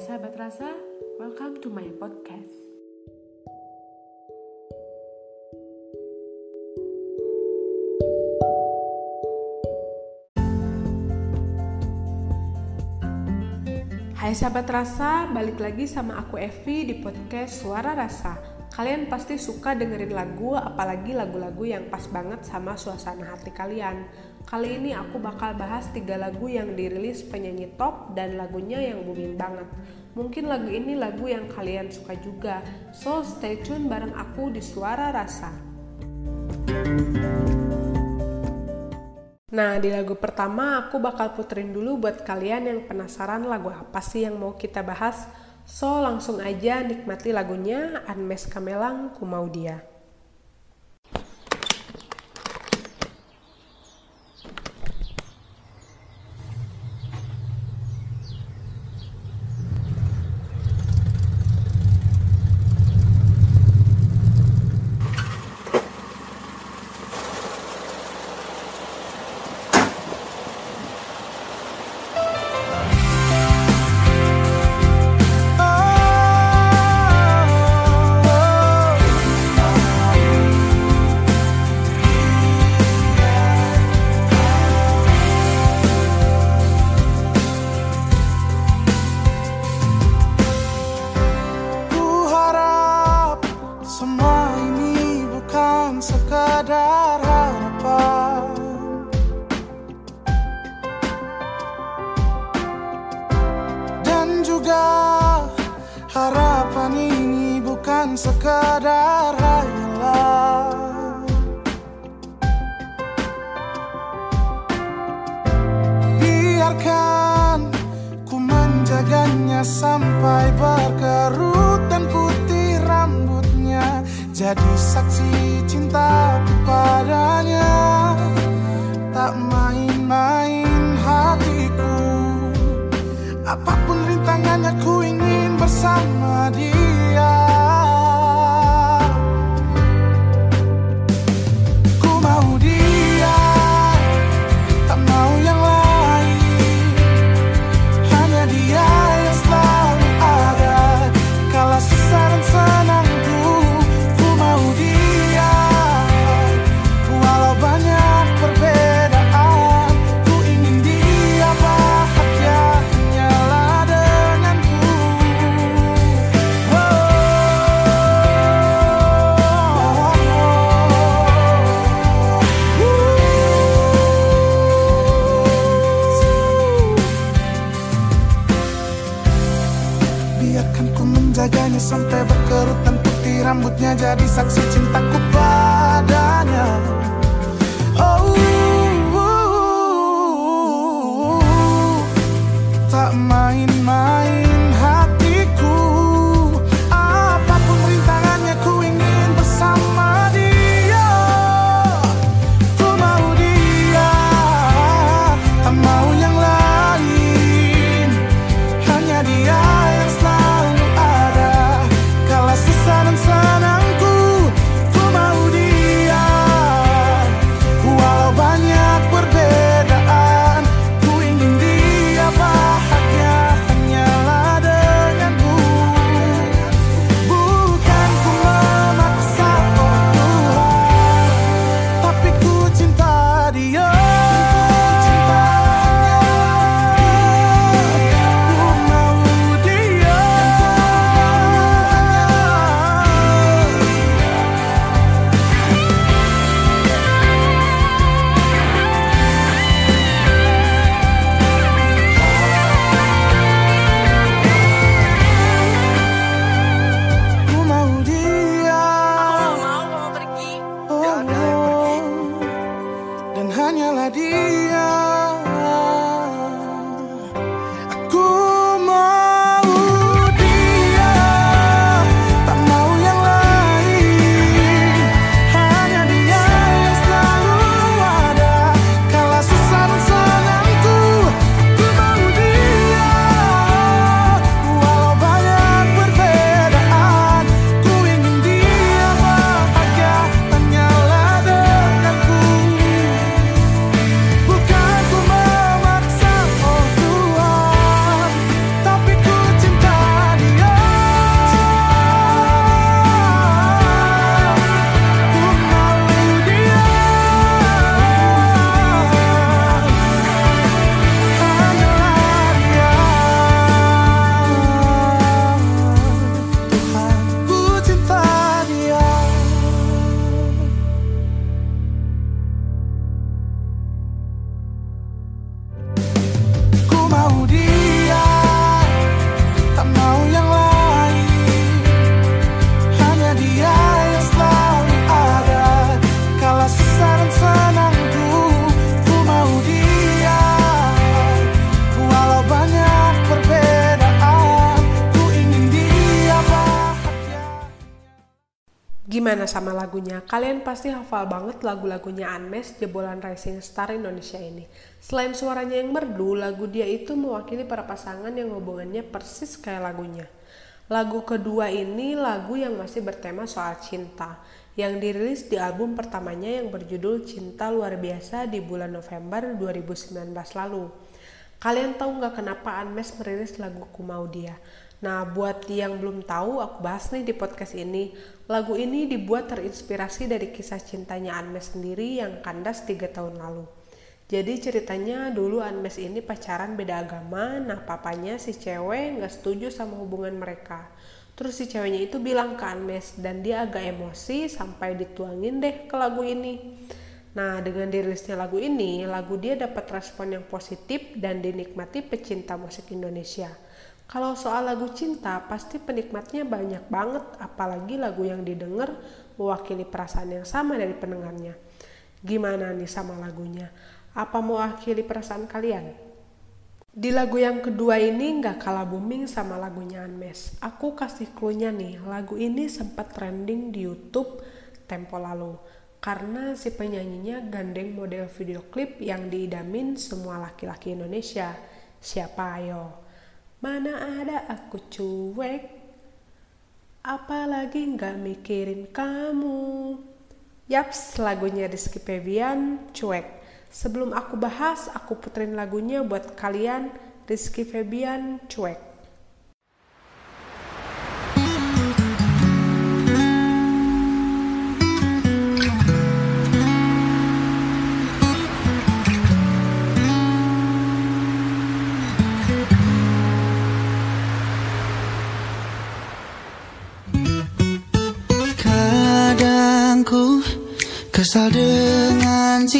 Sahabat rasa, welcome to my podcast. Hai sahabat rasa, balik lagi sama aku Evi di podcast Suara Rasa. Kalian pasti suka dengerin lagu, apalagi lagu-lagu yang pas banget sama suasana hati kalian. Kali ini aku bakal bahas tiga lagu yang dirilis penyanyi top dan lagunya yang booming banget. Mungkin lagu ini lagu yang kalian suka juga. So stay tune bareng aku di Suara Rasa. Nah, di lagu pertama aku bakal puterin dulu buat kalian yang penasaran lagu apa sih yang mau kita bahas. So, langsung aja nikmati lagunya Anmes Kamelang Ku Mau Dia. Bukan sekadar hayalan Biarkan ku menjaganya sampai berkerut dan putih rambutnya. Jadi saksi cintaku padanya Tak main-main hatiku. Apa pun rintangannya ku ingin bersama dia rambutnya jadi saksi cintaku padanya. melody Gimana sama lagunya? Kalian pasti hafal banget lagu-lagunya Anmes, jebolan Rising Star Indonesia ini. Selain suaranya yang merdu, lagu dia itu mewakili para pasangan yang hubungannya persis kayak lagunya. Lagu kedua ini lagu yang masih bertema soal cinta, yang dirilis di album pertamanya yang berjudul Cinta Luar Biasa di bulan November 2019 lalu. Kalian tahu nggak kenapa Anmes merilis lagu Ku Mau Dia? Nah, buat yang belum tahu, aku bahas nih di podcast ini. Lagu ini dibuat terinspirasi dari kisah cintanya Anmes sendiri yang kandas tiga tahun lalu. Jadi ceritanya dulu Anmes ini pacaran beda agama, nah papanya si cewek nggak setuju sama hubungan mereka. Terus si ceweknya itu bilang ke Anmes dan dia agak emosi sampai dituangin deh ke lagu ini. Nah, dengan dirilisnya lagu ini, lagu dia dapat respon yang positif dan dinikmati pecinta musik Indonesia. Kalau soal lagu cinta, pasti penikmatnya banyak banget, apalagi lagu yang didengar mewakili perasaan yang sama dari pendengarnya. Gimana nih sama lagunya? Apa mewakili perasaan kalian? Di lagu yang kedua ini nggak kalah booming sama lagunya Anmes. Aku kasih clue-nya nih, lagu ini sempat trending di YouTube tempo lalu. Karena si penyanyinya gandeng model video klip yang diidamin semua laki-laki Indonesia. Siapa ayo? Mana ada aku cuek? Apalagi nggak mikirin kamu. Yaps, lagunya Rizky Febian, cuek. Sebelum aku bahas, aku puterin lagunya buat kalian. Rizky Febian, cuek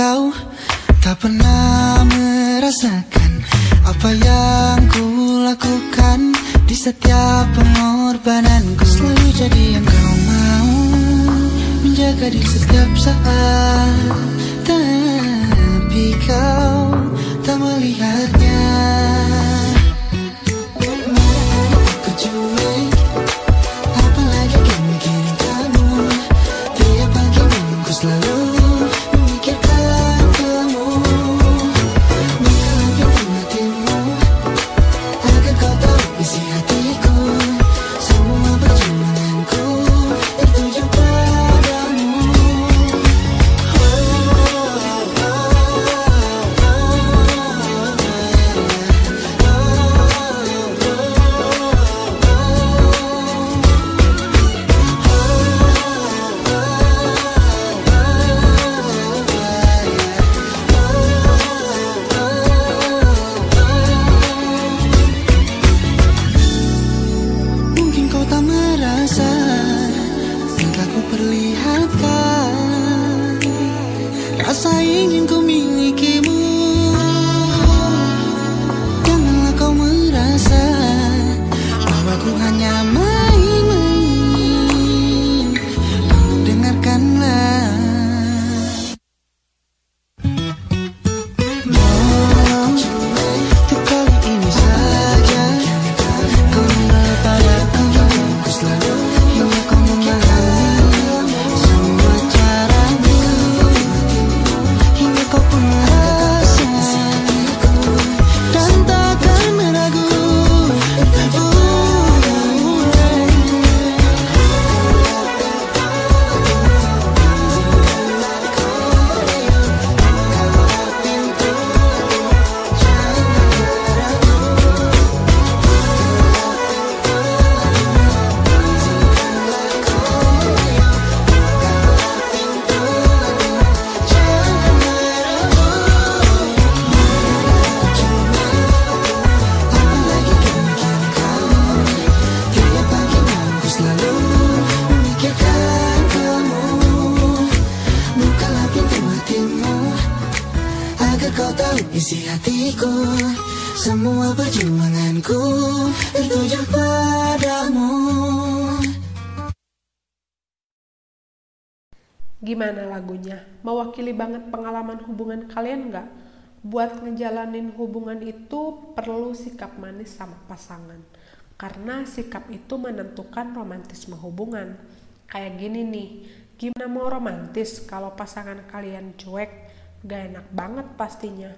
kau tak pernah merasakan Apa yang ku lakukan Di setiap pengorbananku. Selalu jadi yang kau mau Menjaga di setiap saat. Tapi kau tak melihatnya Y 年 tahu isi hatiku Semua perjuanganku tertuju padamu Gimana lagunya? Mewakili banget pengalaman hubungan kalian nggak? Buat ngejalanin hubungan itu perlu sikap manis sama pasangan. Karena sikap itu menentukan romantisme hubungan. Kayak gini nih, gimana mau romantis kalau pasangan kalian cuek? Gak enak banget pastinya.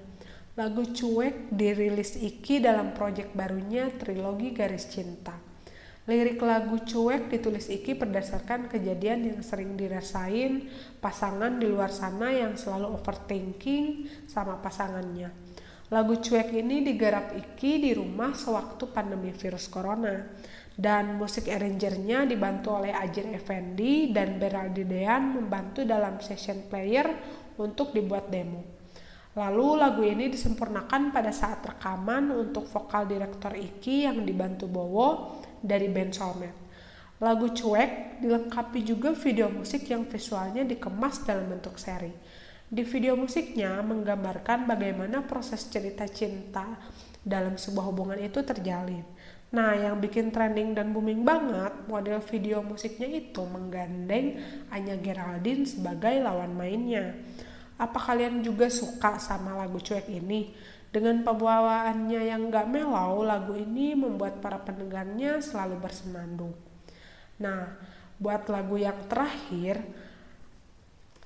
Lagu Cuek dirilis Iki dalam proyek barunya Trilogi Garis Cinta. Lirik lagu Cuek ditulis Iki berdasarkan kejadian yang sering dirasain pasangan di luar sana yang selalu overthinking sama pasangannya. Lagu Cuek ini digarap Iki di rumah sewaktu pandemi virus corona. Dan musik arrangernya dibantu oleh Ajir Effendi dan Beraldi Dean membantu dalam session player untuk dibuat demo. Lalu lagu ini disempurnakan pada saat rekaman untuk vokal direktor Iki yang dibantu Bowo dari band Soulmate. Lagu Cuek dilengkapi juga video musik yang visualnya dikemas dalam bentuk seri. Di video musiknya menggambarkan bagaimana proses cerita cinta dalam sebuah hubungan itu terjalin. Nah, yang bikin trending dan booming banget, model video musiknya itu menggandeng Anya Geraldine sebagai lawan mainnya. Apa kalian juga suka sama lagu cuek ini? Dengan pembawaannya yang gak melau, lagu ini membuat para pendengarnya selalu bersenandung. Nah, buat lagu yang terakhir,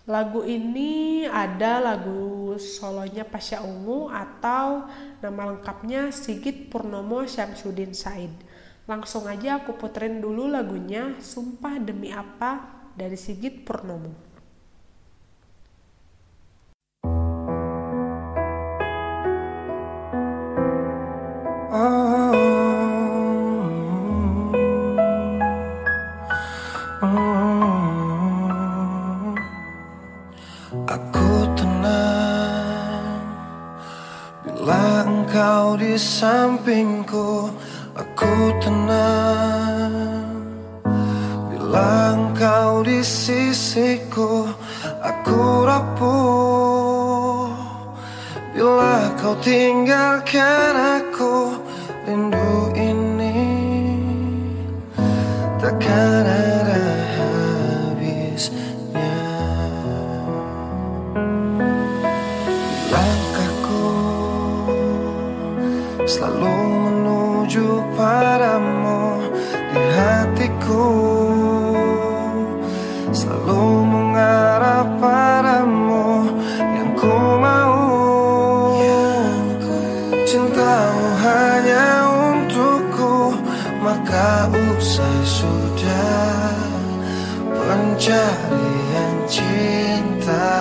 lagu ini ada lagu solonya Pasha Ungu atau nama lengkapnya Sigit Purnomo Syamsuddin Said. Langsung aja aku puterin dulu lagunya Sumpah Demi Apa dari Sigit Purnomo. Aku Rindu ini. Takkan pencarian cintaku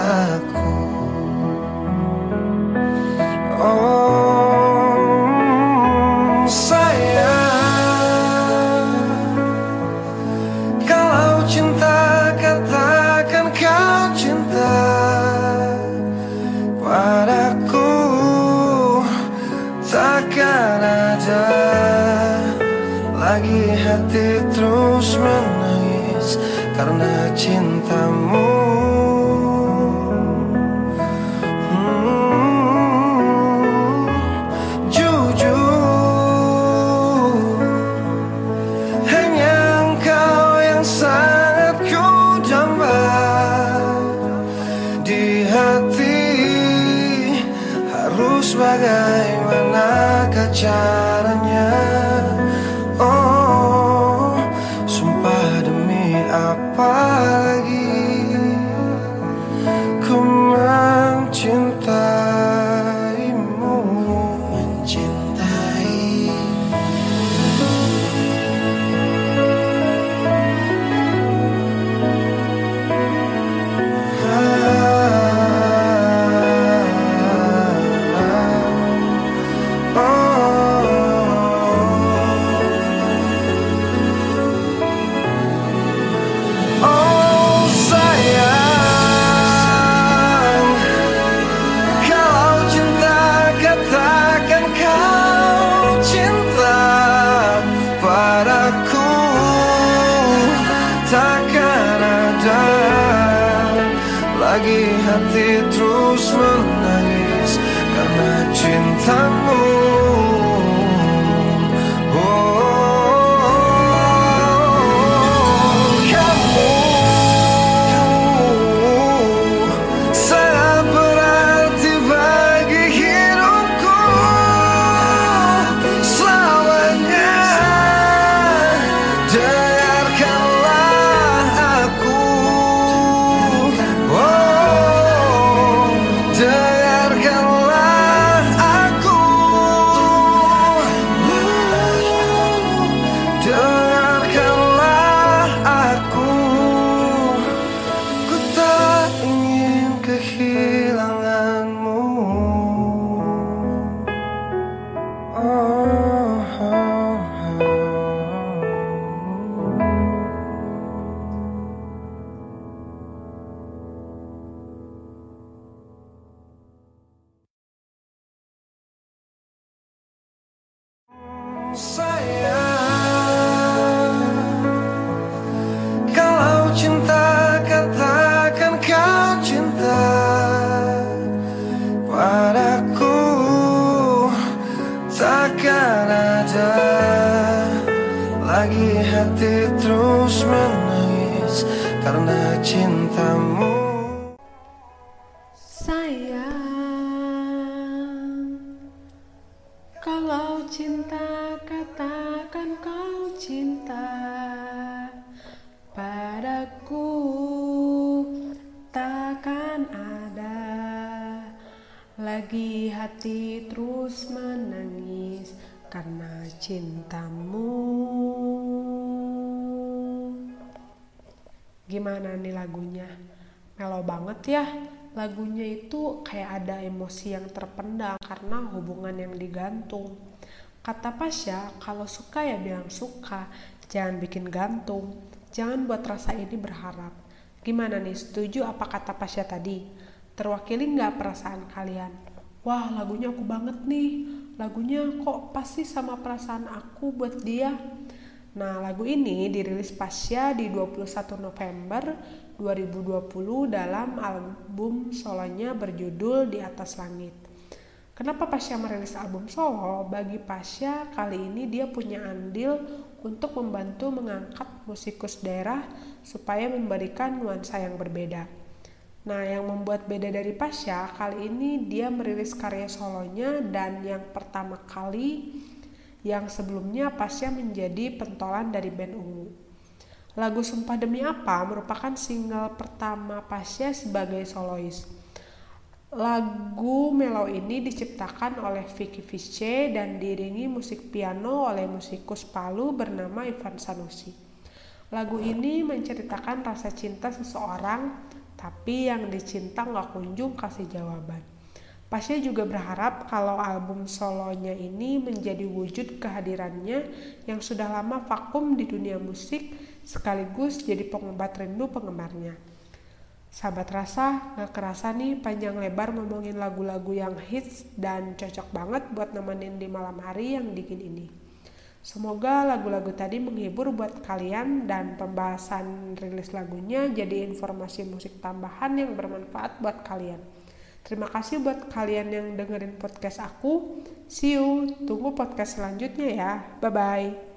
hati terus menangis Karena cintamu Sayang, kalau cinta katakan kau cinta padaku takkan ada lagi hati terus menangis karena cintamu. Gimana nih lagunya? Melo banget ya. Lagunya itu kayak ada emosi yang terpendam karena hubungan yang digantung. Kata Pasha, kalau suka ya bilang suka, jangan bikin gantung. Jangan buat rasa ini berharap. Gimana nih, setuju apa kata Pasha tadi? Terwakili nggak perasaan kalian? Wah, lagunya aku banget nih. Lagunya kok pasti sama perasaan aku buat dia. Nah, lagu ini dirilis Pasya di 21 November 2020 dalam album solonya berjudul Di Atas Langit. Kenapa Pasya merilis album solo? Bagi Pasya, kali ini dia punya andil untuk membantu mengangkat musikus daerah supaya memberikan nuansa yang berbeda. Nah, yang membuat beda dari Pasya, kali ini dia merilis karya solonya dan yang pertama kali yang sebelumnya Pasya menjadi pentolan dari band Ungu. Lagu Sumpah Demi Apa merupakan single pertama Pasya sebagai solois. Lagu Melo ini diciptakan oleh Vicky Visce dan diiringi musik piano oleh musikus Palu bernama Ivan Sanusi. Lagu ini menceritakan rasa cinta seseorang, tapi yang dicinta nggak kunjung kasih jawaban. Pasya juga berharap kalau album solonya ini menjadi wujud kehadirannya yang sudah lama vakum di dunia musik sekaligus jadi pengobat rindu penggemarnya. Sahabat rasa, gak kerasa nih panjang lebar ngomongin lagu-lagu yang hits dan cocok banget buat nemenin di malam hari yang dingin ini. Semoga lagu-lagu tadi menghibur buat kalian dan pembahasan rilis lagunya jadi informasi musik tambahan yang bermanfaat buat kalian. Terima kasih buat kalian yang dengerin podcast aku. See you, tunggu podcast selanjutnya ya. Bye-bye.